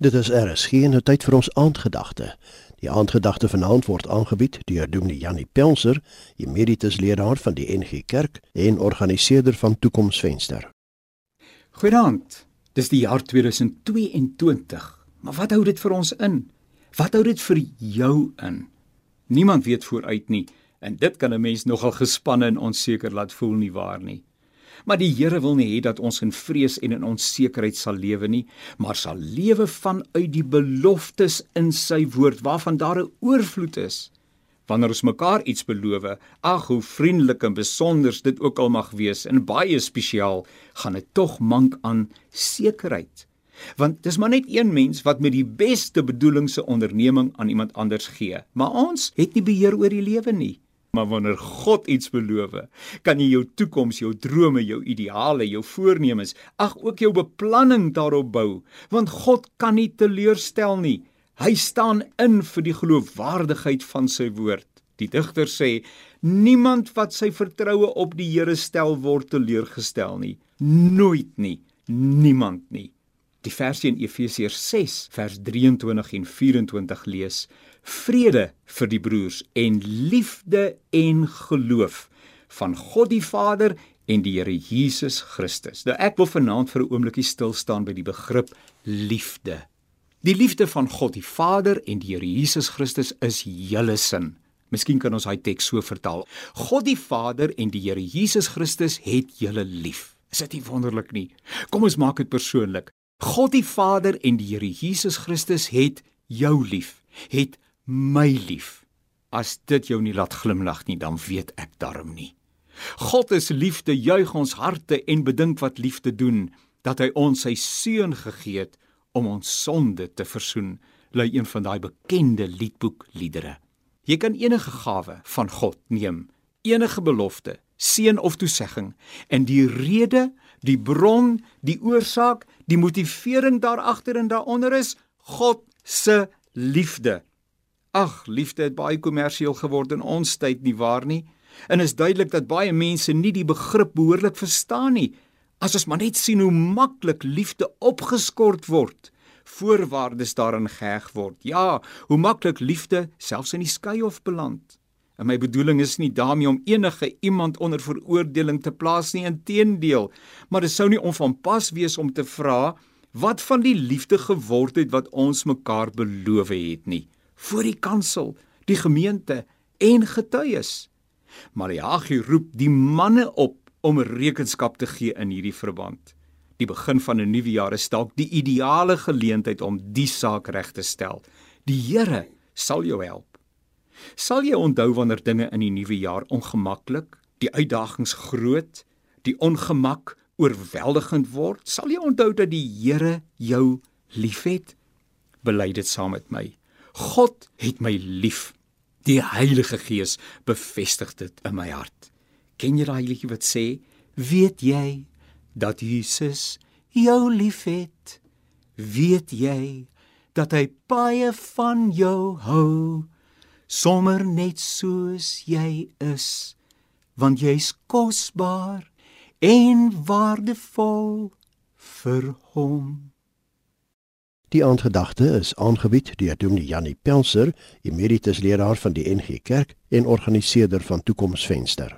Dit is RSG en nou tyd vir ons aandgedagte. Die aandgedagte vanaand word aangebied deur Dominee Janie Pelser, emeritus leraar van die NG Kerk en organiseerder van Toekomsvenster. Goeienaand. Dis die jaar 2022. Maar wat hou dit vir ons in? Wat hou dit vir jou in? Niemand weet vooruit nie en dit kan 'n mens nogal gespanne en onseker laat voel nie waar nie. Maar die Here wil nie hê dat ons in vrees en in onsekerheid sal lewe nie, maar sal lewe vanuit die beloftes in sy woord waarvan daar 'n oorvloed is. Wanneer ons mekaar iets beloof, ag hoe vriendelik en besonder dit ook al mag wees, en baie spesiaal, gaan dit tog mank aan sekerheid. Want dis maar net een mens wat met die beste bedoelings se onderneming aan iemand anders gee, maar ons het nie beheer oor die lewe nie. Maar wanneer God iets beloof, kan jy jou toekoms, jou drome, jou ideale, jou voornemens, ag ook jou beplanning daarop bou, want God kan nie teleurstel nie. Hy staan in vir die geloofwaardigheid van sy woord. Die digter sê: Niemand wat sy vertroue op die Here stel word teleurgestel nie. Nooit nie. Niemand nie. Die versie in Efesiërs 6 vers 23 en 24 lees: vrede vir die broers en liefde en geloof van God die Vader en die Here Jesus Christus. Nou ek wil vanaand vir 'n oombliekie stil staan by die begrip liefde. Die liefde van God die Vader en die Here Jesus Christus is julle sin. Miskien kan ons daai teks so vertaal. God die Vader en die Here Jesus Christus het julle lief. Is dit nie wonderlik nie? Kom ons maak dit persoonlik. God die Vader en die Here Jesus Christus het jou lief. Het my lief. As dit jou nie laat glimlag nie, dan weet ek darm nie. God is liefde, juig ons harte en bedink wat liefde doen, dat hy ons sy seun gegee het om ons sonde te versoen, lui een van daai bekende liedboek liedere. Jy kan enige gawe van God neem, enige belofte, seën of toesegging, en die rede, die bron, die oorsaak, die motivering daar agter en daaronder is God se liefde. Ag, liefde het baie kommersieel geword in ons tyd nie waar nie? En is duidelik dat baie mense nie die begrip behoorlik verstaan nie. As ons maar net sien hoe maklik liefde opgeskort word, voorwaardes daarin geheg word. Ja, hoe maklik liefde selfs in die skeihof beland. En my bedoeling is nie daarmee om enige iemand onder veroordeling te plaas nie, inteendeel, maar dit sou nie onvanpas wees om te vra wat van die liefde geword het wat ons mekaar beloof het nie voor die kansel, die gemeente en getuies. Maleagi roep die manne op om rekenskap te gee in hierdie verband. Die begin van 'n nuwe jaar is dalk die ideale geleentheid om die saak reg te stel. Die Here sal jou help. Sal jy onthou wanneer dinge in die nuwe jaar ongemaklik, die uitdagings groot, die ongemak oorweldigend word? Sal jy onthou dat die Here jou liefhet? Bely dit saam met my. God het my lief. Die Heilige Gees bevestig dit in my hart. Ken jy daai liedjie wat sê, weet jy dat Jesus jou liefhet? Weet jy dat hy baie van jou hou? Sommer net soos jy is, want jy's kosbaar en waardevol vir hom. Die aandgedagte is aangebied deur Dominee Janie Pelser, emeritus leraar van die NG Kerk en organiseerder van Toekomsvenster.